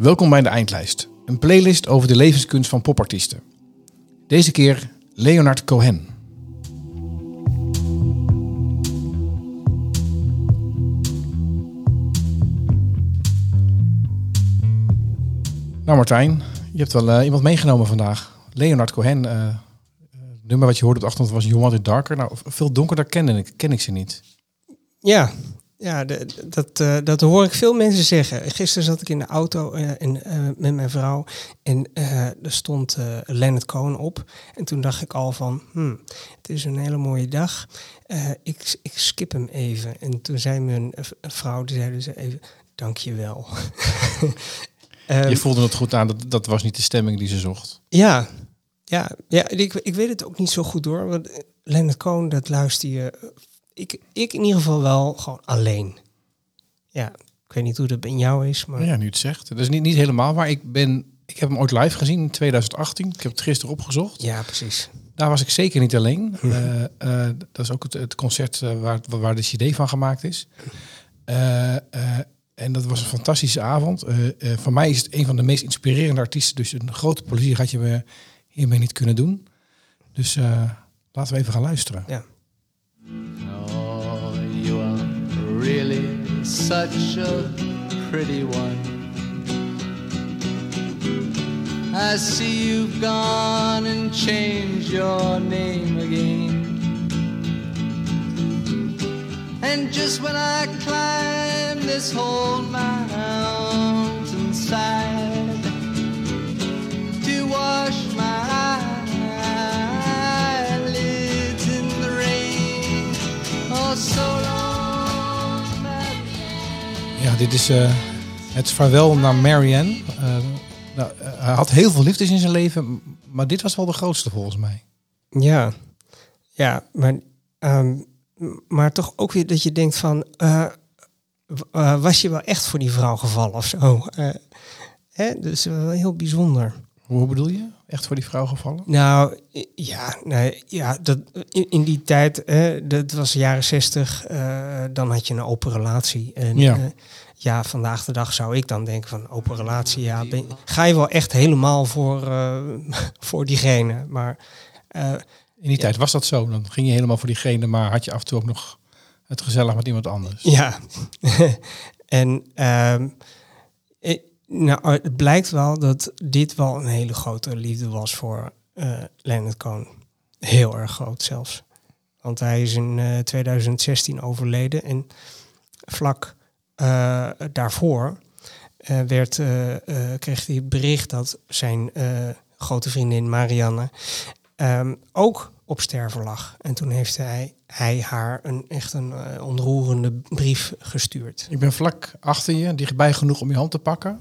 Welkom bij de Eindlijst, een playlist over de levenskunst van popartiesten. Deze keer Leonard Cohen. Nou Martijn, je hebt wel eh, iemand meegenomen vandaag. Leonard Cohen, eh, het nummer wat je hoorde op de achtergrond was You Want It Darker. Nou, veel donkerder ken ik, ken ik ze niet. Ja, ja de- dat, eh, dat hoor ik veel mensen zeggen. Gisteren zat ik in de auto en, eh, met mijn vrouw en er stond Leonard Cohen op. En toen dacht ik al van, hmm, het is een hele mooie dag. Ik, ik skip hem even. En toen zei mijn vrouw, die zei dus even, dank je wel. Ehm, Je voelde het goed aan, dat, dat was niet de stemming die ze zocht. Ja, ja, ja ik, ik weet het ook niet zo goed door. Want Leonard Cohen, dat luister je... Ik, ik in ieder geval wel gewoon alleen. Ja, ik weet niet hoe dat bij jou is, maar... Ja, nu het zegt. Dat is niet, niet helemaal waar. Ik, ben, ik heb hem ooit live gezien in 2018. Ik heb het gisteren opgezocht. Ja, precies. Daar was ik zeker niet alleen. Eh, eh, dat is ook het, het concert eh, waar, waar de CD van gemaakt is. En dat was een fantastische avond. Voor mij is het een van de meest inspirerende artiesten. Dus een grote plezier had je me hiermee niet kunnen doen. Dus laten we even gaan luisteren. Ja. Such a pretty one. I see you've gone and changed your name again. And just when I climb this whole mountainside to wash my eyelids in the rain, oh so dit is eh, het vaarwel naar Marianne. Eh, nou, eh, hij had heel veel liefdes in zijn leven, maar dit was wel de grootste volgens mij. Ja, ja maar, ehm, maar toch ook weer dat je denkt van... was je wel echt voor die vrouw gevallen of zo? Hè? Dus wel heel bijzonder. Hoe bedoel je? Echt voor die vrouw gevallen? Nou, ja, nee, ja dat, in, in die tijd, hè, dat was de jaren zestig, eh, dan had je een open relatie. En, Ja. ja. Ja, vandaag de dag zou ik dan denken van open relatie, ja, ben- ga je wel echt helemaal voor, eh, voor diegene. Maar eh, In die tijd was dat zo. Dan ging je helemaal voor diegene, maar had je af en toe ook nog het gezellig met iemand anders. ja, en ehm, eh, nou, het blijkt wel dat dit wel een hele grote liefde was voor eh Leonard Cohen. Heel erg groot zelfs. Want hij is in eh, 2016 overleden en vlak daarvoor eh, werd, eh, eh, kreeg hij bericht dat zijn eh, grote vriendin Marianne ehm, ook op sterven lag. En toen heeft hij, hij haar een echt een eh, ontroerende brief gestuurd. Ik ben vlak achter je, dichtbij genoeg om je hand te pakken.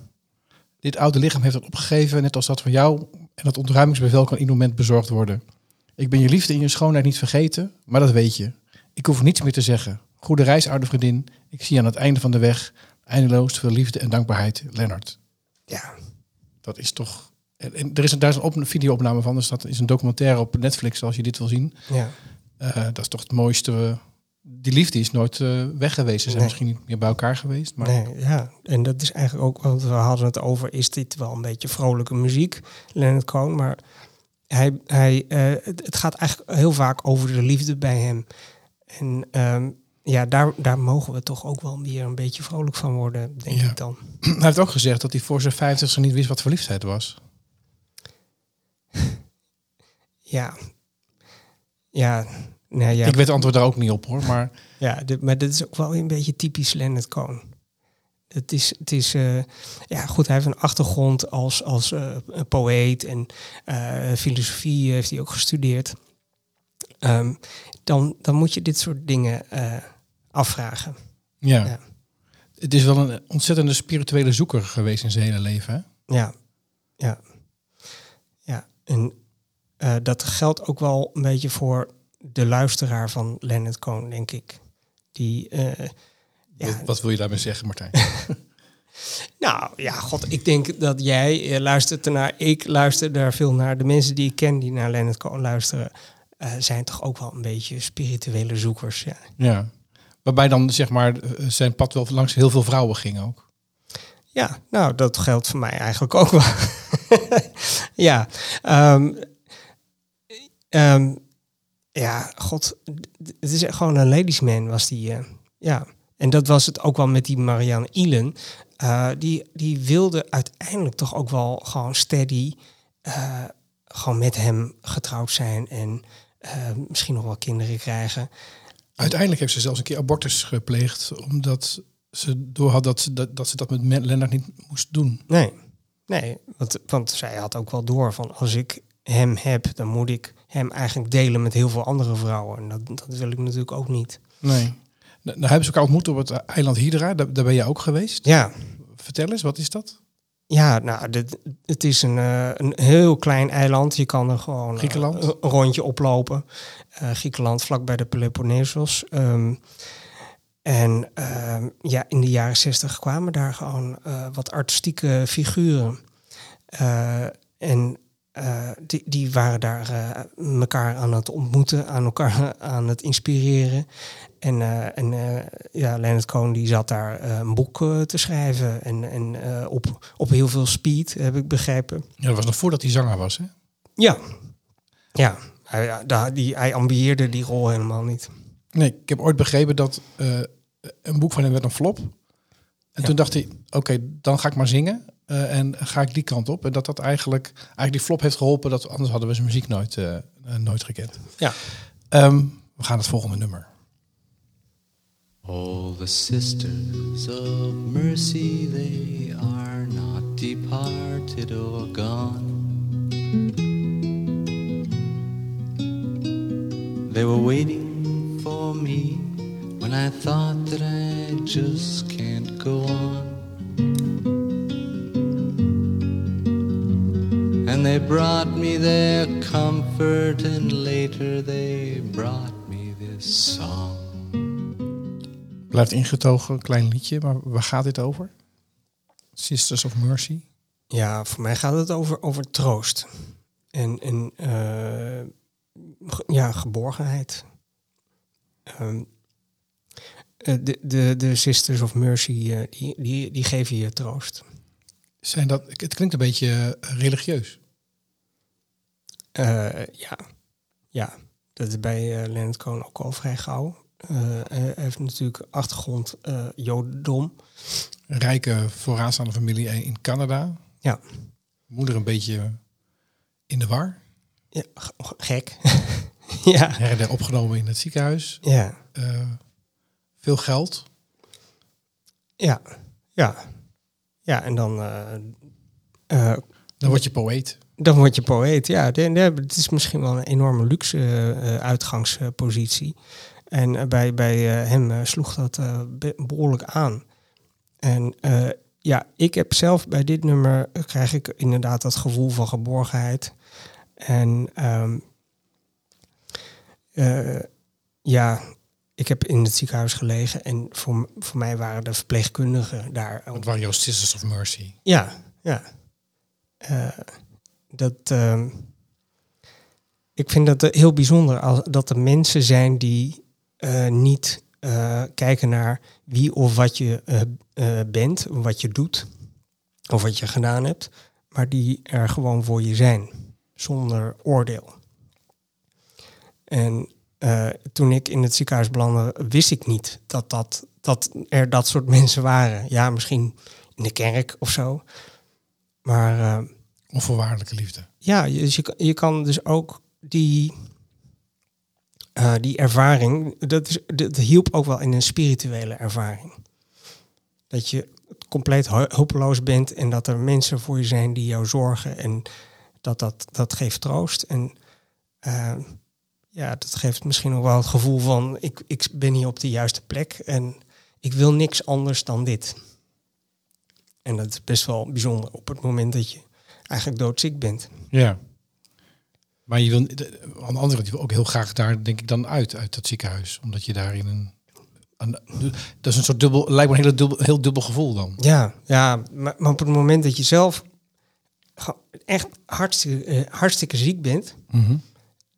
Dit oude lichaam heeft het opgegeven, net als dat van jou. En dat ontruimingsbevel kan ieder moment bezorgd worden. Ik ben je liefde en je schoonheid niet vergeten, maar dat weet je. Ik hoef niets meer te zeggen. Goede reis, oude vriendin. Ik zie je aan het einde van de weg eindeloos veel liefde en dankbaarheid, Lennart. Ja, Dat is toch... En, er is een, daar is een op- video-opname van, dus dat is een documentaire op Netflix als je dit wil zien. ja. Eh, dat is toch het mooiste. die liefde is nooit eh, weg geweest. Ze zijn Nee. misschien niet meer bij elkaar geweest. Maar Nee, ja. En dat is eigenlijk ook, want we hadden het over, is dit wel een beetje vrolijke muziek, Leonard Cohen, maar hij, hij, eh, het, het gaat eigenlijk heel vaak over de liefde bij hem. En ehm, ja, daar, daar mogen we toch ook wel weer een beetje vrolijk van worden, denk Ja. ik dan. hij heeft ook gezegd dat hij voor zijn vijftigste niet wist wat verliefdheid was. Ja. Ja, nou ja. Ik weet het antwoord daar ook niet op hoor. Maar Ja, dit, maar dit is ook wel een beetje typisch Leonard Cohen. Het is, het is eh, ja goed, hij heeft een achtergrond als, als eh, poëet en eh, filosofie heeft hij ook gestudeerd. Ehm, dan, dan moet je dit soort dingen eh, afvragen. ja. Ja. het is wel een ontzettende spirituele zoeker geweest in zijn hele leven. Hè? Ja, ja, ja. En eh, dat geldt ook wel een beetje voor de luisteraar van Leonard Cohen, denk ik. Die, eh, ja, Wat, wat wil je daarmee zeggen, Martijn? Nou ja, god, ik denk dat jij luistert ernaar. Ik luister daar veel naar. De mensen die ik ken die naar Leonard Cohen luisteren, eh, zijn toch ook wel een beetje spirituele zoekers. Ja, ja. Waarbij dan zeg maar eh, zijn pad wel langs heel veel vrouwen ging ook. Ja, nou, dat geldt voor mij eigenlijk ook wel. ja, ehm, ehm, ja, god, het is echt gewoon een ladiesman was die. eh, ja, en dat was het ook wel met die Marianne Ilen. Die, die wilde uiteindelijk toch ook wel gewoon steady gewoon met hem getrouwd zijn en misschien nog wel kinderen krijgen. Uiteindelijk heeft ze zelfs een keer abortus gepleegd, omdat ze door had dat ze dat, dat, ze dat met Lennart niet moest doen. Nee, nee, want, want zij had ook wel door van als ik hem heb, dan moet ik hem eigenlijk delen met heel veel andere vrouwen. En dat, dat wil ik natuurlijk ook niet. Nee. Nou, nou hebben ze elkaar ontmoet op het eiland Hydra. Daar, daar ben je ook geweest. Ja, Vertel eens, wat is dat? Ja nou, dit, het is een, eh, een heel klein eiland. Je kan er gewoon eh, een rondje oplopen. Eh, Griekenland, vlak bij de Peloponnesos. Ehm, en ehm, ja, in de jaren zestig kwamen daar gewoon wat artistieke figuren. En eh, die, die waren daar eh, elkaar aan het ontmoeten, aan elkaar aan het inspireren. En, eh, en ja, Leonard Cohen die zat daar een boek te schrijven. En, en op, op heel veel speed, heb ik begrepen. Ja, dat was nog voordat hij zanger was, hè? Ja, ja. Hij, daar- die, hij ambieerde die rol helemaal niet. Nee, ik heb ooit begrepen dat een boek van hem werd een flop. En Ja. toen dacht hij, oké, dan ga ik maar zingen. Eh, en ga ik die kant op. En dat dat eigenlijk, eigenlijk die flop heeft geholpen. Dat, anders hadden we zijn muziek nooit, eh, eh, nooit gekend. Ja. Ehm, we gaan het volgende nummer. All the sisters of mercy, they are not departed or gone. They were waiting for me when I thought that I just can't go on. And they brought me their comfort, and later they brought me this song. Blijft ingetogen, een klein liedje. Maar waar gaat dit over? Sisters of Mercy. Ja, voor mij gaat het over, over troost. En, en eh, ja, geborgenheid. Ehm, eh, de, de, de Sisters of Mercy, eh, die, die, die geven je troost. Zijn dat, het klinkt een beetje religieus. Eh, ja. ja, dat is bij eh Leonard Cohen ook al vrij gauw. Eh, hij heeft natuurlijk achtergrond jodendom. Rijke vooraanstaande familie in Canada. Ja. Moeder een beetje in de war. Ja, gek. ja, Her en der opgenomen in het ziekenhuis. ja, veel geld. ja, ja. Ja, en dan, Dan word je poëet. Dan word je poëet. Ja, het is misschien wel een enorme luxe eh, eh, uitgangspositie. En eh, bij, bij hem sloeg dat eh, be- behoorlijk aan. En ja, ik heb zelf bij dit nummer krijg ik inderdaad dat gevoel van geborgenheid. En ehm, eh, ja, ik heb in het ziekenhuis gelegen en voor, voor mij waren de verpleegkundigen daar. Dat waren jouw Sisters of Mercy. Ja, ja. Eh, dat, ehm, ik vind dat eh, heel bijzonder als, dat er mensen zijn die eh, niet eh, kijken naar wie of wat je bent, wat je doet, of wat je gedaan hebt, maar die er gewoon voor je zijn, zonder oordeel. En toen ik in het ziekenhuis belandde, wist ik niet dat, dat, dat er dat soort mensen waren. Ja, misschien in de kerk of zo. Maar eh, Onvoorwaardelijke liefde. ja, dus je, je kan dus ook die, eh, die ervaring, dat, is, dat hielp ook wel in een spirituele ervaring. Dat je compleet ho- hopeloos bent en dat er mensen voor je zijn die jou zorgen en dat, dat, dat geeft troost. En eh, ja, dat geeft misschien ook wel het gevoel van ik, ik ben hier op de juiste plek en ik wil niks anders dan dit. En dat is best wel bijzonder op het moment dat je eigenlijk doodziek bent. Ja. Maar je wil, aan de andere kant, je wil ook heel graag daar, denk ik, dan uit, uit dat ziekenhuis. Omdat je daar in een... een dat is een soort dubbel, lijkt me een hele dubbel, heel dubbel gevoel dan. Ja, ja maar, maar op het moment dat je zelf echt hartstikke, eh, hartstikke ziek bent,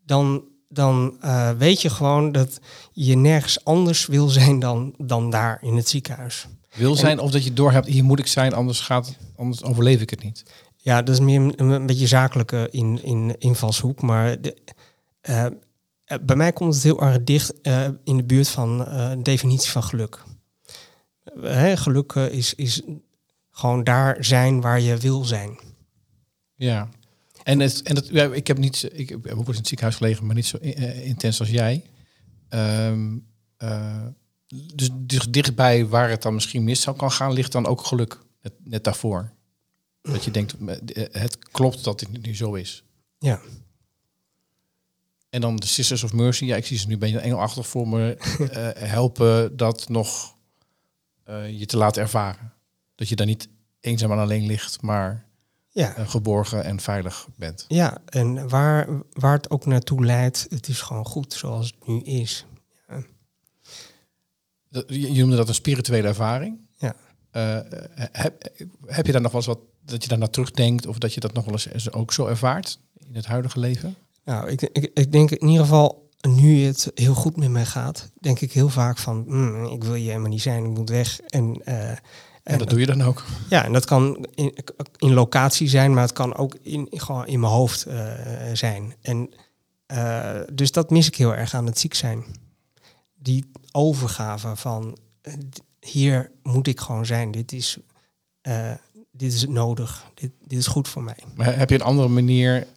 dan dan eh, weet je gewoon dat je nergens anders wil zijn dan, dan daar in het ziekenhuis. Wil zijn of dat je doorhebt, hier moet ik zijn, anders, gaat, anders overleef ik het niet. Ja, dat is meer een, beetje zakelijke in, in, invalshoek. Maar de, eh, eh, bij mij komt het heel erg dicht eh, in de buurt van een definitie van geluk. Geluk is, is gewoon daar zijn waar je wil zijn. Ja. En, het, en ja, ik heb niet, ik heb ook eens in het ziekenhuis gelegen, maar niet zo intens als jij. Ehm, eh, dus, dus dichtbij waar het dan misschien mis zou kan gaan, ligt dan ook geluk. Net daarvoor. Dat je denkt, eh, het klopt dat dit nu zo is. Ja, En dan de Sisters of Mercy, ja, ik zie ze nu bij een engelachtig voor me eh, helpen dat nog eh, je te laten ervaren. Dat je daar niet eenzaam en alleen ligt, maar ja. eh, geborgen en veilig bent. ja. en waar, waar het ook naartoe leidt, het is gewoon goed zoals het nu is. Dat- Je je noemde dat een spirituele ervaring. Ja. Eh, heb, heb je daar nog wel eens wat dat je daar naar terugdenkt of dat je dat nog wel eens ook zo ervaart in het huidige leven? Nou, ik, ik, ik denk in ieder geval, nu het heel goed met mij gaat, denk ik heel vaak van, "Hmm, ik wil je helemaal niet zijn, ik moet weg. En, eh, En en dat doe je dan ook. Ja, en dat kan in, in locatie zijn, maar het kan ook in, gewoon in mijn hoofd eh, zijn. En eh, dus dat mis ik heel erg aan het ziek zijn. Die overgave van hier moet ik gewoon zijn. Dit is, dit is nodig. Dit, dit is goed voor mij. Maar heb je een andere manier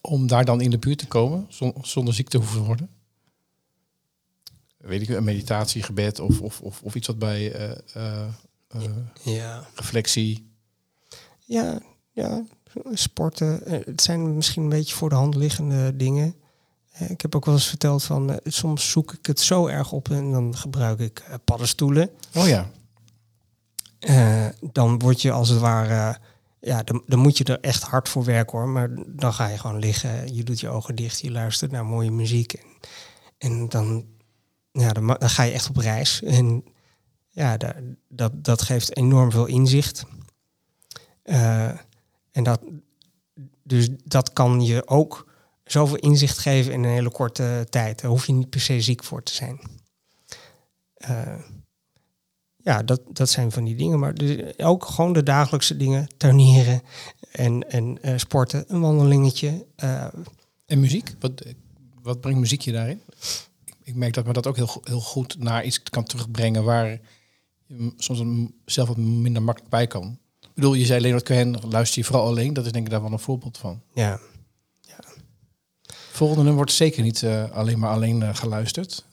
om daar dan in de buurt te komen zon- zonder ziek te hoeven worden? Weet ik, een meditatie, gebed of, of, of, of iets wat bij eh, eh, eh, Ja, reflectie. ja, ja sporten. het zijn misschien een beetje voor de hand liggende dingen. Ik heb ook wel eens verteld van soms zoek ik het zo erg op en dan gebruik ik paddenstoelen. Oh ja, Eh, dan word je als het ware, ja, dan, dan moet je er echt hard voor werken hoor. Maar dan ga je gewoon liggen, je doet je ogen dicht, je luistert naar mooie muziek. En, en dan, ja, dan, ga je echt op reis. En ja, da- dat, dat geeft enorm veel inzicht. Eh, en dat, dus dat kan je ook zoveel inzicht geven in een hele korte tijd. Daar hoef je niet per se ziek voor te zijn. Eh, ja, dat, dat zijn van die dingen. Maar dus ook gewoon de dagelijkse dingen. Tuinieren en, en eh, sporten. Een wandelingetje. eh, en muziek? Wat, wat brengt muziek je daarin? Ik, ik merk dat me dat ook heel, heel goed naar iets kan terugbrengen waar je soms zelf wat minder makkelijk bij kan. Ik bedoel, je zei Leonard Cohen, luister je vooral alleen. Dat is denk ik daar wel een voorbeeld van. ja. Volgende nummer wordt zeker niet eh, alleen maar alleen geluisterd.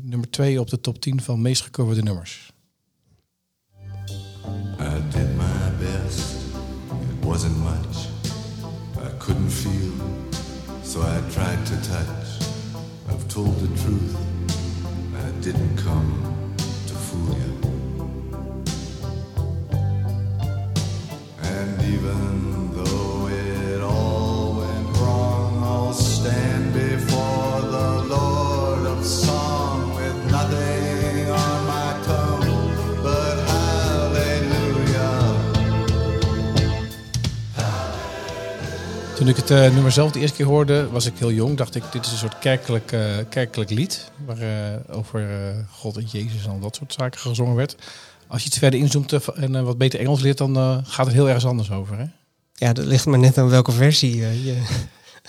Nummer twee op de top 10 van meest gecoverde nummers. I did my best, it wasn't much. I couldn't feel, so I tried to touch. I've told the truth, I didn't come Toen ik het eh, nummer zelf de eerste keer hoorde, was ik heel jong. Dacht ik, dit is een soort kerkelijk, eh, kerkelijk lied. Waar eh, over God en Jezus en al dat soort zaken gezongen werd. Als je iets verder inzoomt en wat beter Engels leert, dan gaat het heel ergens anders over. Hè? ja, dat ligt maar net aan welke versie je...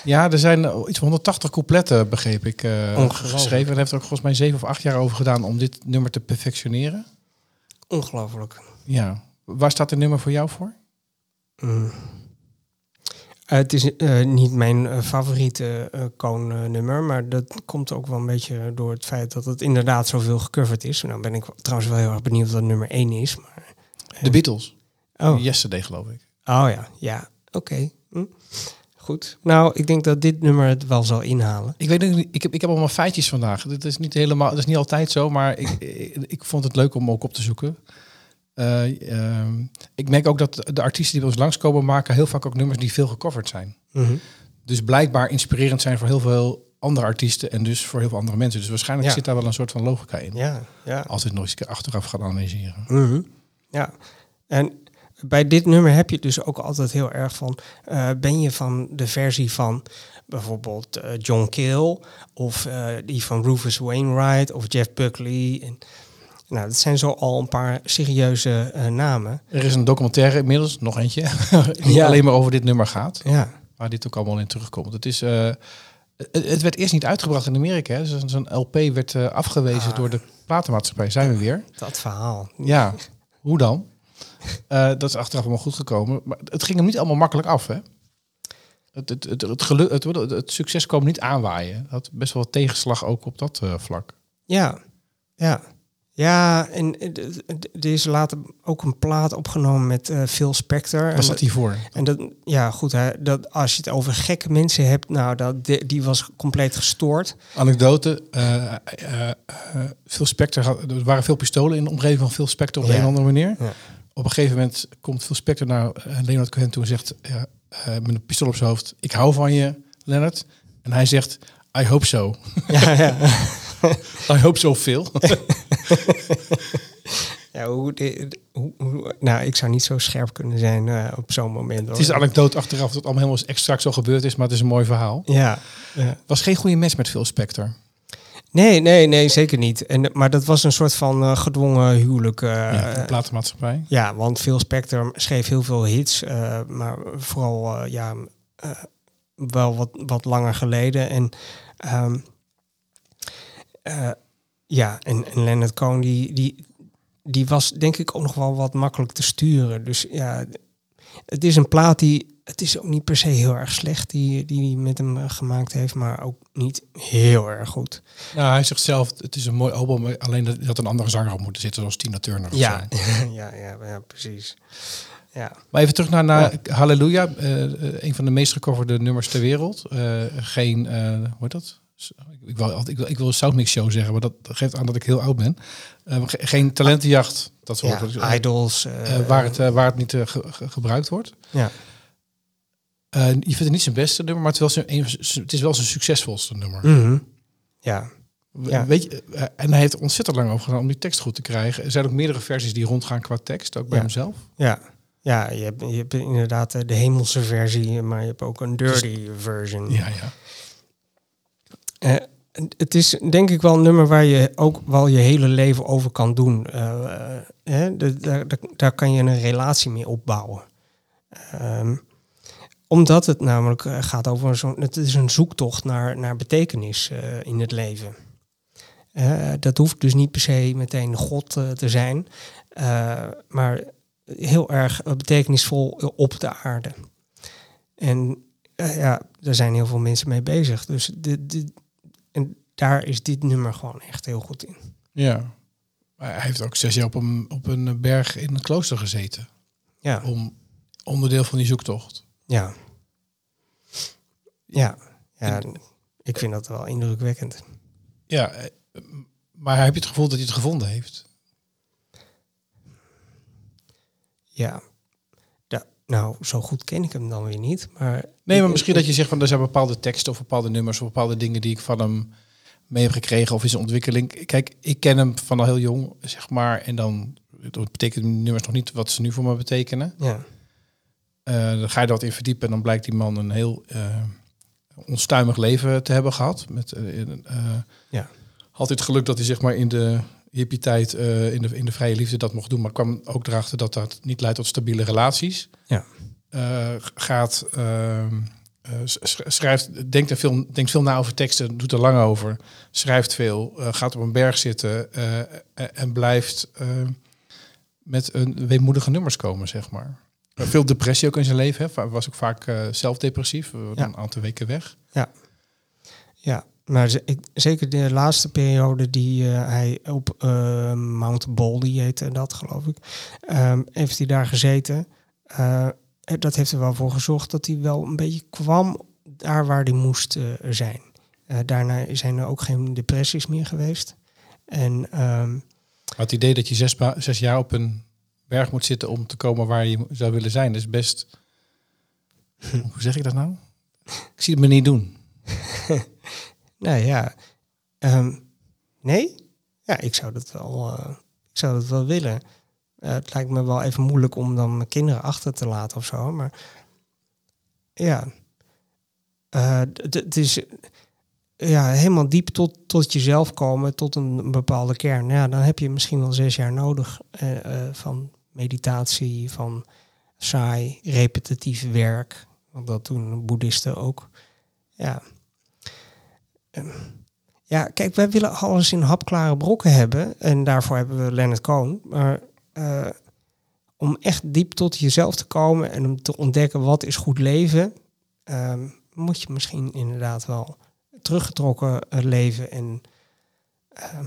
Ja, er zijn iets van 180 coupletten, begreep ik, geschreven. En heeft er ook volgens mij zeven of acht jaar over gedaan om dit nummer te perfectioneren. Ongelooflijk. Ja. Waar staat dit nummer voor jou voor? Mm. Eh, het is eh, niet mijn eh, favoriete Koon-nummer, maar dat komt ook wel een beetje door het feit dat het inderdaad zoveel gecoverd is. Nou ben ik trouwens wel heel erg benieuwd wat nummer 1 is. Maar, De Beatles. oh, Yesterday, geloof ik. oh ja, ja, oké. Hm. Goed. Nou, ik denk dat dit nummer het wel zal inhalen. Ik weet niet, ik heb, ik heb allemaal feitjes vandaag. Dit is niet helemaal, dat is niet altijd zo, maar ik, ik, ik vond het leuk om ook op te zoeken. Eh, ehm, ik merk ook dat de artiesten die bij ons langskomen maken heel vaak ook nummers die veel gecoverd zijn. Mhm. Dus blijkbaar inspirerend zijn voor heel veel andere artiesten en dus voor heel veel andere mensen. Dus waarschijnlijk Ja. zit daar wel een soort van logica in. Ja, ja. Als we het nog eens een keer achteraf gaan analyseren. Mhm. Ja, en bij dit nummer heb je dus ook altijd heel erg van... eh, ben je van de versie van bijvoorbeeld eh, John Kill... of die van Rufus Wainwright of Jeff Buckley. En, nou, dat zijn zo al een paar serieuze eh, namen. Er is een documentaire inmiddels, nog eentje, die Ja. alleen maar over dit nummer gaat. Ja, Waar dit ook allemaal in terugkomt. Het, is, eh, het, werd eerst niet uitgebracht in Amerika. hè. Zo'n LP werd eh, afgewezen Ah. door de platenmaatschappij. Zijn we weer. dat verhaal. Ja, hoe dan? Dat is achteraf allemaal goed gekomen. Maar het ging hem niet allemaal makkelijk af, hè? Het, het, het, het, geluk, het, succes kwam niet aanwaaien. Het had best wel wat tegenslag ook op dat vlak. Ja, ja. Ja, en eh, er is later ook een plaat opgenomen met eh, Phil Spector. Was dat hiervoor? En dat, ja, goed, hè, dat, als je het over gekke mensen hebt, nou, dat, die, die was compleet gestoord. Anekdote. eh, eh, Phil Spector had, er waren veel pistolen in de omgeving van Phil Spector op Ja. een of andere manier. Ja. Op een gegeven moment komt Phil Spector naar Leonard Cohen toe en zegt ja, met een pistool op zijn hoofd: Ik hou van je, Leonard. En hij zegt: I hope so. Ja, ja. I hope so, Phil. ja hoe, de- hoe, hoe- nou, ik zou niet zo scherp kunnen zijn eh, op zo'n moment. Het is een anekdote achteraf dat het allemaal helemaal extra zo gebeurd is, maar het is een mooi verhaal. Ja, ja. Was geen goede match met Phil Spector. Nee, nee, nee, zeker niet. En, maar dat was een soort van eh, gedwongen huwelijk. eh, ja, de platenmaatschappij. Ja, want Phil Spector schreef heel veel hits, maar vooral ja, wel wat, wat langer geleden. En ehm, eh, ja, en, en Leonard Cohen die, die, die was denk ik ook nog wel wat makkelijk te sturen. Dus ja, het is een plaat die, het is ook niet per se heel erg slecht die, die hij met hem eh, gemaakt heeft, maar ook niet heel erg goed. Nou, hij zegt zelf, het is een mooi album, alleen dat, dat een andere zanger op moeten zitten, zoals Tina Turner. Ja, ja, ja, ja, precies. Ja. Maar even terug naar, naar Halleluja, eh, eh, een van de meest gecoverde nummers ter wereld. Geen, eh hoe heet dat? Ik wil, ik wil, ik wil Soundmix Show zeggen, maar dat geeft aan dat ik heel oud ben. Eh, ge- geen talentenjacht, dat soort Ja, idols. eh, eh, waar, het, eh, waar het niet eh, ge- ge- gebruikt wordt. ja. Eh, je vindt het niet zijn beste nummer, maar het is wel zijn, een- het is wel zijn succesvolste nummer. Mhm. Ja. Ja. Weet je, eh, en hij heeft ontzettend lang over gedaan om die tekst goed te krijgen. Er zijn ook meerdere versies die rondgaan qua tekst, ook bij Ja. hemzelf. Ja. Ja, je hebt, je hebt inderdaad eh, de hemelse versie, maar je hebt ook een dirty version. Ja, ja. Eh, het is denk ik wel een nummer waar je ook wel je hele leven over kan doen. Eh, eh, hè, daar, daar, kan je een relatie mee opbouwen. Ehm, omdat het namelijk gaat over zo'n. Het is een zoektocht naar, naar betekenis in het leven. Dat hoeft dus niet per se meteen God te zijn, maar heel erg betekenisvol op de aarde. En ja, daar zijn heel veel mensen mee bezig. Dus dit, dit, en daar is dit nummer gewoon echt heel goed in. ja. Hij heeft ook zes jaar op een, op een berg in een klooster gezeten. Ja, Om onderdeel van die zoektocht. ja. Ja, ja ik vind dat wel indrukwekkend. Ja, eh, maar heb je het gevoel dat hij het gevonden heeft? Ja. Nou, zo goed ken ik hem dan weer niet. Maar Nee, maar misschien dat je zegt van er zijn bepaalde teksten of bepaalde nummers of bepaalde dingen die ik van hem mee heb gekregen of in zijn ontwikkeling. Kijk, ik ken hem van al heel jong, zeg maar. En dan dat betekent nummers nog niet wat ze nu voor me betekenen. Ja, Eh, dan ga je wat in verdiepen en dan blijkt die man een heel eh, onstuimig leven te hebben gehad. Met, een, eh, Ja. Had het geluk dat hij zeg maar in de hippie-tijd, eh, in, de, in de vrije liefde dat mocht doen. Maar kwam ook erachter dat dat niet leidt tot stabiele relaties. Ja. Eh, gaat, ehm, sch- schrijft, denkt, er veel, denkt veel na over teksten, doet er lang over. Schrijft veel, gaat op een berg zitten en blijft eh, met een weemoedige nummers komen, zeg maar. Veel depressie ook in zijn leven. Hè. Was ook vaak waren Ja. een aantal weken weg. ja. Maar zeker de laatste periode die eh, hij op eh, Mount Baldy heette dat, geloof ik, ehm, heeft hij daar gezeten. Eh, dat heeft er wel voor gezorgd dat hij wel een beetje kwam daar waar hij moest zijn. Daarna zijn er ook geen depressies meer geweest. En Maar het idee dat je zes, zes jaar op een berg moet zitten om te komen waar je zou willen zijn, is best. Hoe zeg ik dat nou? Ik zie het me niet doen. nou ja, ehm, nee? Ja, ik zou dat wel, eh, ik zou dat wel willen. Eh, het lijkt me wel even moeilijk om dan mijn kinderen achter te laten of zo. Maar ja, Eh, het is ja, helemaal diep tot, tot jezelf komen, tot een bepaalde kern. Ja, dan heb je misschien wel zes jaar nodig van meditatie, van saai, repetitief werk. Want dat doen boeddhisten ook. Ja. Ehm, ja, kijk, wij willen alles in hapklare brokken hebben. En daarvoor hebben we Leonard Cohen. Maar eh, om echt diep tot jezelf te komen en om te ontdekken wat is goed leven, ehm, moet je misschien inderdaad wel teruggetrokken eh, leven en ehm,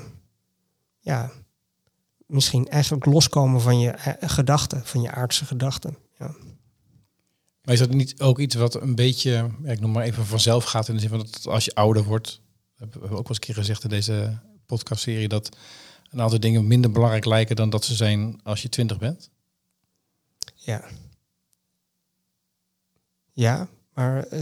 ja, misschien eigenlijk loskomen van je eh, gedachten, van je aardse gedachten. Ja. Maar is dat niet ook iets wat een beetje, ik noem maar even vanzelf gaat in de zin van dat als je ouder wordt, hebben we ook wel eens een keer gezegd in deze podcastserie, dat een aantal dingen minder belangrijk lijken dan dat ze zijn als je twintig bent? Ja. Ja, maar eh,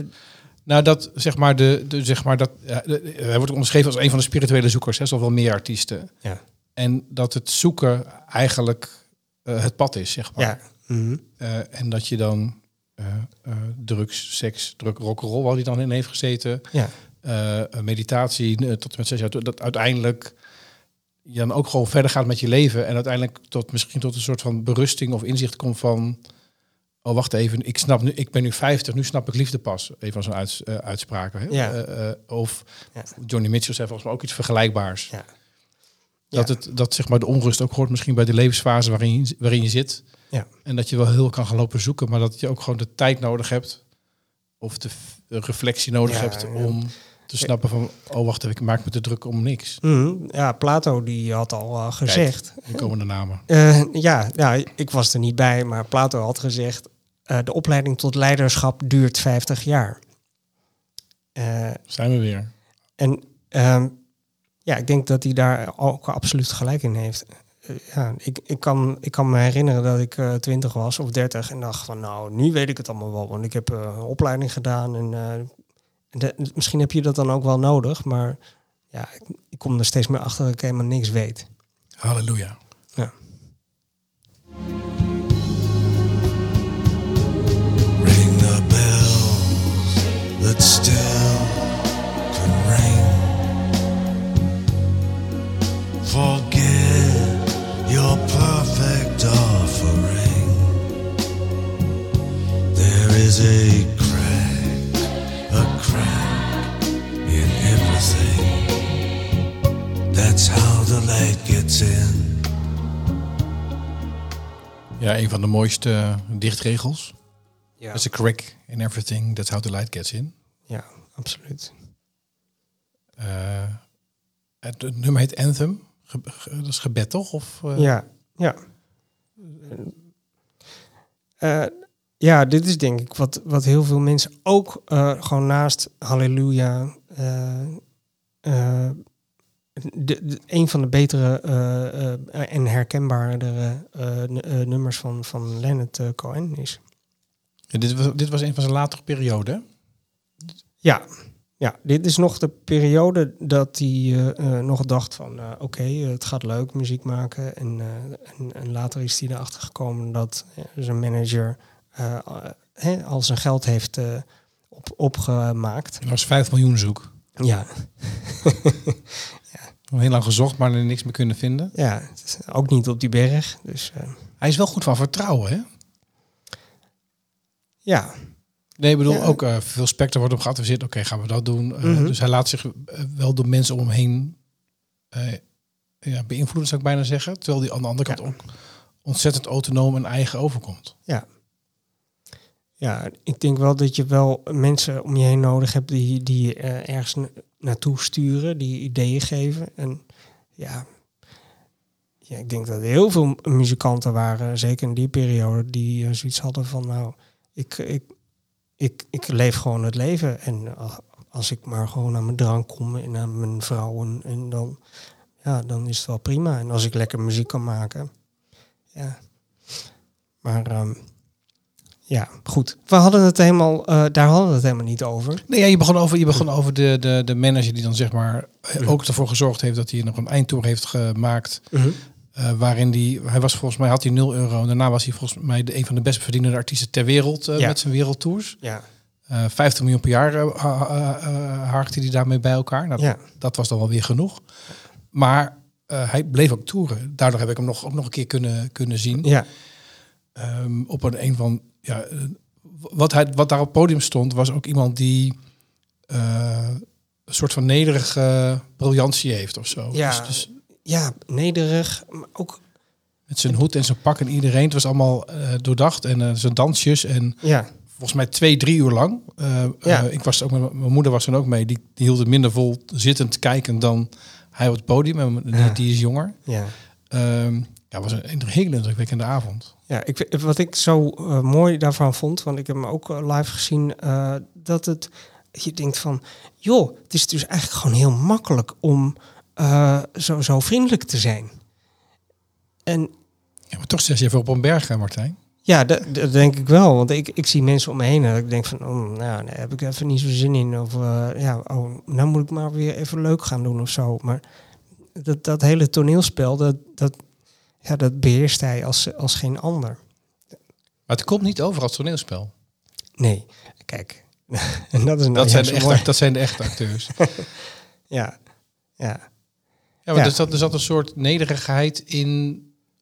Nou, dat zeg maar, de, de, zeg maar dat, ja, de- hij wordt onderschreven als een van de spirituele zoekers, hè, zoals wel meer artiesten. ja. En dat het zoeken eigenlijk eh, het pad is, zeg maar. ja. Mhm. Eh, en dat je dan eh, eh, drugs, seks, druk, rock'n'roll, waar hij dan in heeft gezeten, ja. eh, meditatie tot en met zes jaar, dat uiteindelijk je dan ook gewoon verder gaat met je leven en uiteindelijk tot misschien tot een soort van berusting of inzicht komt van, oh wacht even, ik snap nu, ik ben nu 50, nu snap ik liefde pas. Even van zo'n uits, uitspraken. Hè? Ja. Of Ja. Johnny Mitchell zei volgens mij ook iets vergelijkbaars. Ja. Dat, het, dat zeg maar de onrust ook hoort misschien bij de levensfase waarin je, waarin je zit. Ja. En dat je wel heel kan gaan lopen zoeken, maar dat je ook gewoon de tijd nodig hebt. Of de reflectie nodig Ja, hebt ja. om te snappen van... Oh, wacht even, ik maak me te druk om niks. Mhm. ja, Plato die had al eh, gezegd. Hier komen de namen. Eh, ja, ja, ik was er niet bij, maar Plato had gezegd... eh, de opleiding tot leiderschap duurt 50 jaar. Eh, Zijn we weer. en ehm, ja, ik denk dat hij daar ook absoluut gelijk in heeft. Eh, ja, ik, ik, kan, ik kan me herinneren dat ik eh 20 was of 30 en dacht van nou, nu weet ik het allemaal wel. Want ik heb eh, een opleiding gedaan en en de- misschien heb je dat dan ook wel nodig. Maar ja, ik, ik kom er steeds meer achter dat ik helemaal niks weet. Halleluja. Ja. Een van de mooiste dichtregels. Ja, There's a crack in everything, that's how the light gets in. ja absoluut. Eh, het, het nummer heet Anthem. Ge- ge- dat is gebed, toch? Of, eh, Ja, ja. Eh, ja, dit is denk ik wat, wat heel veel mensen ook gewoon naast Halleluja. De, de- een van de betere eh, eh, en herkenbaardere eh, nummers van, van Leonard Cohen is. Ja, dit, was, dit was een van zijn latere perioden. Ja, ja, dit is nog de periode dat hij nog dacht van... oké, het gaat leuk muziek maken. En, en, en later is hij erachter gekomen dat zijn manager hè, al zijn geld heeft op, opgemaakt. Dat was 5 miljoen zoek. Ja, Heel lang gezocht, maar er niks meer kunnen vinden. ja, ook niet op die berg. Dus eh, Hij is wel goed van vertrouwen, hè? ja, Nee, ik bedoel, Ja. ook eh, veel specter wordt op geadviseerd. Oké, gaan we dat doen? Eh, Mhm. Dus hij laat zich wel door mensen om hem heen ja, beïnvloeden, zou ik bijna zeggen. Terwijl hij aan de andere Ja. kant ook ontzettend autonoom en eigen overkomt. Ja, ik denk wel dat je wel mensen om je heen nodig hebt die, die eh, ergens na- naartoe sturen, die ideeën geven. En ja, ja, ik denk dat er heel veel muzikanten waren, zeker in die periode, die eh, zoiets hadden van nou, ik, ik, ik, ik leef gewoon het leven. En eh, als ik maar gewoon aan mijn drank kom en aan mijn vrouwen, en dan, ja, dan is het wel prima. En als ik lekker muziek kan maken, ja. Maar ehm, ja, goed. We hadden het helemaal, eh, daar hadden we het helemaal niet over. Nee, ja, je begon over, je begon over de, de, de manager die dan zeg maar eh, ook ervoor gezorgd heeft dat hij nog een eindtour heeft gemaakt. Eh, waarin die, hij was volgens mij had hij 0 euro. En daarna was hij volgens mij de, een van de best verdienende artiesten ter wereld eh, Ja. met zijn wereldtours. Ja, Eh 50 miljoen per jaar ha- ha- harkte hij daarmee bij elkaar. Nou, ja, Dat was dan wel weer genoeg. Maar hij bleef ook toeren. Daardoor heb ik hem nog, ook nog een keer kunnen, kunnen zien. ja, Ehm, op een, een van ja, eh, wat, hij, wat daar op het podium stond, was ook iemand die eh, een soort van nederige briljantie heeft of zo. Ja. Dus, dus ja, nederig, maar ook, met zijn hoed en zijn pak en iedereen. Het was allemaal eh, doordacht en zijn dansjes en ja, volgens mij twee, drie uur lang. Ja. ik was ook met mijn moeder was er ook mee. Die, die hield het minder vol zittend kijken dan hij op het podium. En die, Ja. die is jonger. ja. Ehm ja, het was een, hele indrukwekkende avond. Ja, ik, wat ik zo eh, mooi daarvan vond, want ik heb hem ook eh, live gezien, eh, dat het, je denkt van, joh, het is dus eigenlijk gewoon heel makkelijk om zo, zo vriendelijk te zijn. En Ja, maar toch zes je even op een berg, hè, Martijn. ja, dat, dat denk ik wel, want ik, ik zie mensen om me heen en ik denk van, oh, nou, daar heb ik even niet zo zin in. Of ja, oh, nou moet ik maar weer even leuk gaan doen of zo. Maar dat, dat hele toneelspel, dat, dat, ja, dat beheerst hij als, als geen ander. Maar het komt niet over als toneelspel. Nee, kijk. en dat is nou Dat, zijn de echte, dat zijn de echte acteurs. Ja, ja, Ja, maar Ja. Er, zat, er zat een soort nederigheid in.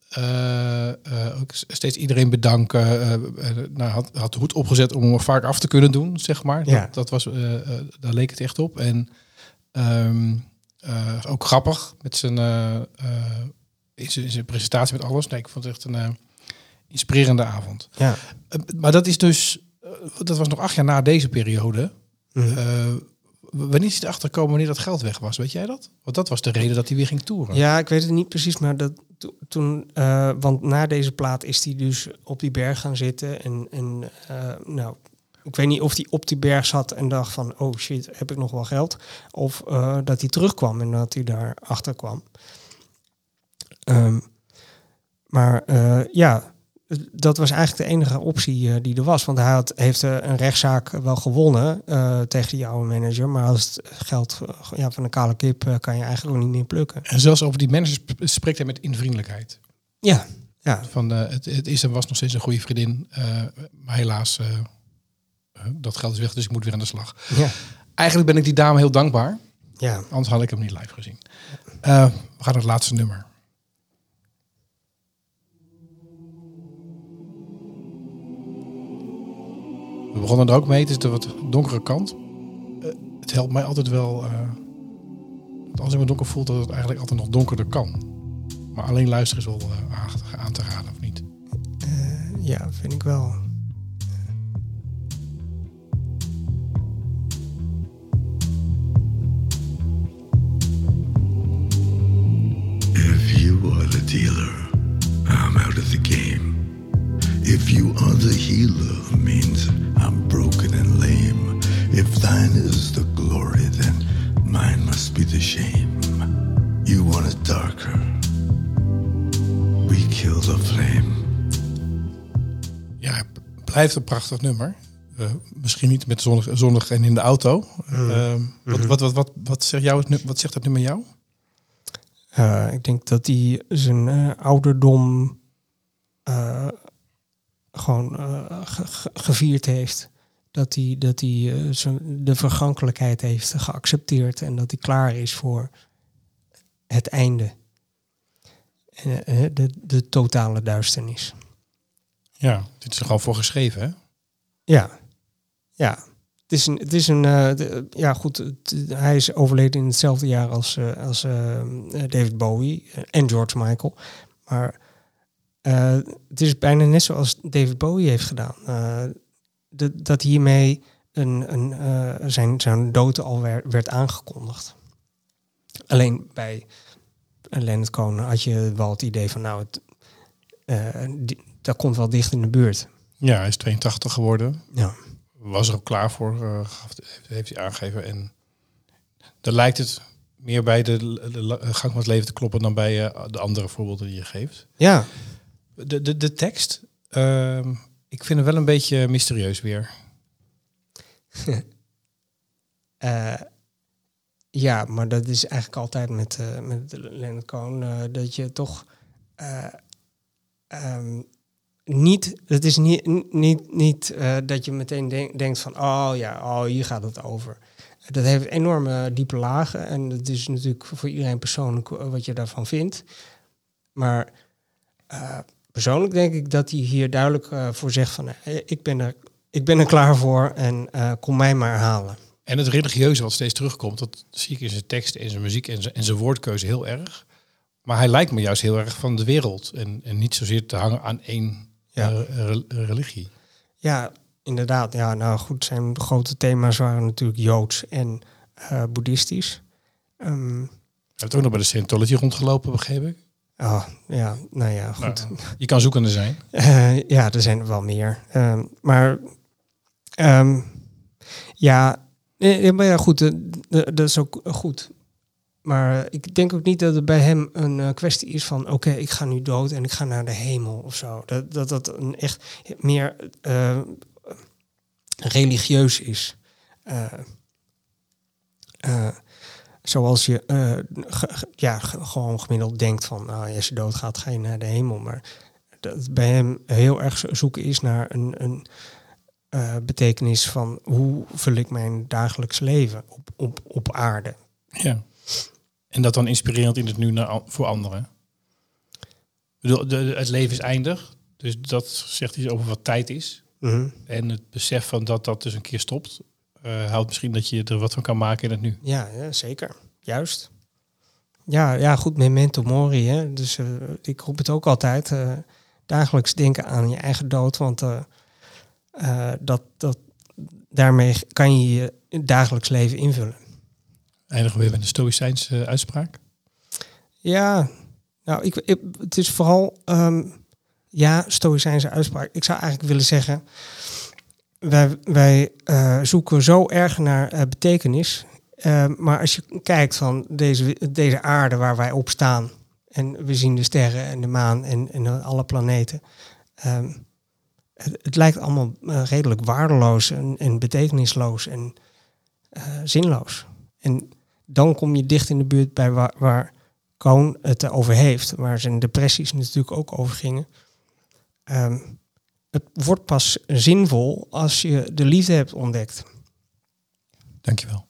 eh, eh, ook steeds iedereen bedanken. eh, nou, had, had de hoed opgezet om hem vaak af te kunnen doen, zeg maar. Ja. Dat, dat was, daar leek het echt op. En ehm, eh, ook grappig met zijn, in zijn, in zijn presentatie met alles. Nee, ik vond het echt een eh, inspirerende avond. ja. Eh, maar dat is dus, eh, dat was nog acht jaar na deze periode. W- wanneer is hij erachter gekomen wanneer dat geld weg was? Weet jij dat? Want dat was de reden dat hij weer ging toeren. Ja, ik weet het niet precies, maar dat, to- toen, want na deze plaat is hij dus op die berg gaan zitten. En, en nou, ik weet niet of hij op die berg zat en dacht van, oh shit, heb ik nog wel geld? Of dat hij terugkwam en dat hij daar achter kwam. Ehm, maar eh, ja, dat was eigenlijk de enige optie eh, die er was. Want hij had, heeft eh, een rechtszaak wel gewonnen tegen die oude manager. Maar als het geld ja, van een kale kip kan je eigenlijk ook niet meer plukken. En zelfs over die sp- spreekt hij met invriendelijkheid. Ja, ja, Van, het, het is en was nog steeds een goede vriendin. maar helaas, dat geld is weg, dus ik moet weer aan de slag. ja, Eigenlijk ben ik die dame heel dankbaar. ja. Anders had ik hem niet live gezien. We gaan naar het laatste nummer. We begonnen er ook mee. Het is de wat donkere kant. Eh, het helpt mij altijd wel. eh, als ik me donker voel, dat het eigenlijk altijd nog donkerder kan. Maar alleen luisteren is wel eh, aan- aan te raden, of niet? ja, vind ik wel. If you are the dealer, I'm out of the game. If you are the healer, means thine is the glory, then mine must be the shame. You want it darker. We kill the flame. Ja, het blijft een prachtig nummer. Eh, misschien niet met zonnig, zonnig en in de auto. Eh, wat, wat, wat, wat, wat, zegt jou, wat zegt dat nummer jou? Eh, ik denk dat hij zijn eh, ouderdom eh, gewoon ge- ge- gevierd heeft. Dat hij, dat hij eh, de vergankelijkheid heeft geaccepteerd en dat hij klaar is voor het einde. En, eh, de, de totale duisternis. Ja, dit is er gewoon voor geschreven, hè? Ja, ja. Het is een, het is een eh, de- ja goed, het- hij is overleden in hetzelfde jaar als, eh, als eh, David Bowie eh, en George Michael. Maar eh, het is bijna net zoals David Bowie heeft gedaan. De- dat hiermee een, een, eh, zijn, zijn dood al werd, werd aangekondigd. Alleen bij Leonard Cohen had je wel het idee van nou, het, eh, die- dat komt wel dicht in de buurt. Ja, hij is 82 geworden. Ja. Was er ook klaar voor, eh, heeft, heeft hij aangegeven. En dan lijkt het meer bij de, de, gang van het leven te kloppen dan bij de andere voorbeelden die je geeft. Ja, De, de, de tekst, ehm, ik vind hem wel een beetje mysterieus weer. Eh, ja, maar dat is eigenlijk altijd met, eh met Leonard Cohen. eh, dat je toch eh, ehm, niet, het is niet, niet, niet dat je meteen denk- denkt van, oh ja, oh, hier gaat het over. Dat heeft enorme diepe lagen en het is natuurlijk voor iedereen persoonlijk wat je daarvan vindt. Maar persoonlijk denk ik dat hij hier duidelijk eh, voor zegt van, eh, ik, ben er, ik ben er klaar voor en eh, kom mij maar halen. En het religieuze wat steeds terugkomt, dat zie ik in zijn teksten, in zijn muziek en zijn, en zijn woordkeuze heel erg. Maar hij lijkt me juist heel erg van de wereld en, en niet zozeer te hangen aan één Ja. re- religie. Ja, inderdaad. Ja, nou goed, zijn grote thema's waren natuurlijk Joods en Boeddhistisch. Ehm, Hij heeft ook nog bij de Scientology rondgelopen, begreep ik. Oh, ja, nou ja, goed. Nou, je kan zoekende zijn. Eh, ja, er zijn er wel meer. Ehm, maar ehm, ja, eh, maar ja, goed, eh, eh, dat is ook goed. Maar ik denk ook niet dat het bij hem een eh, kwestie is van... oké, ik ga nu dood en ik ga naar de hemel of zo. Dat dat, dat een echt meer eh, religieus is. Eh, eh, zoals je eh, ge- ja, ge- gewoon gemiddeld denkt van... Nou, als je doodgaat, ga je naar de hemel. Maar dat bij hem heel erg zo- zoeken is naar een, een eh, betekenis van hoe vul ik mijn dagelijks leven op, op, op aarde. Ja. En dat dan inspirerend in het nu naar, voor anderen. Ik bedoel, de, de- het leven is eindig. Dus dat zegt iets over wat tijd is. Mhm. En het besef van dat dat dus een keer stopt, eh houdt misschien dat je er wat van kan maken in het nu. Ja, ja, zeker. Juist. Ja, ja, goed, memento mori. Hè? Dus eh, ik roep het ook altijd. eh, dagelijks denken aan je eigen dood. Want dat, dat, daarmee kan je je dagelijks leven invullen. Eindigen we weer met een stoïcijnse uitspraak. Ja, nou, ik, ik- het is vooral, ehm, ja, stoïcijnse uitspraak. Ik zou eigenlijk willen zeggen, wij, wij eh, zoeken zo erg naar eh, betekenis. Eh, maar als je kijkt van deze, deze aarde waar wij op staan, en we zien de sterren en de maan en, en alle planeten. ehm, het, het lijkt allemaal redelijk waardeloos en, en betekenisloos en zinloos. En dan kom je dicht in de buurt bij waar, waar Cohn het over heeft, waar zijn depressies natuurlijk ook over gingen. Ehm, het wordt pas zinvol als je de liefde hebt ontdekt. Dankjewel.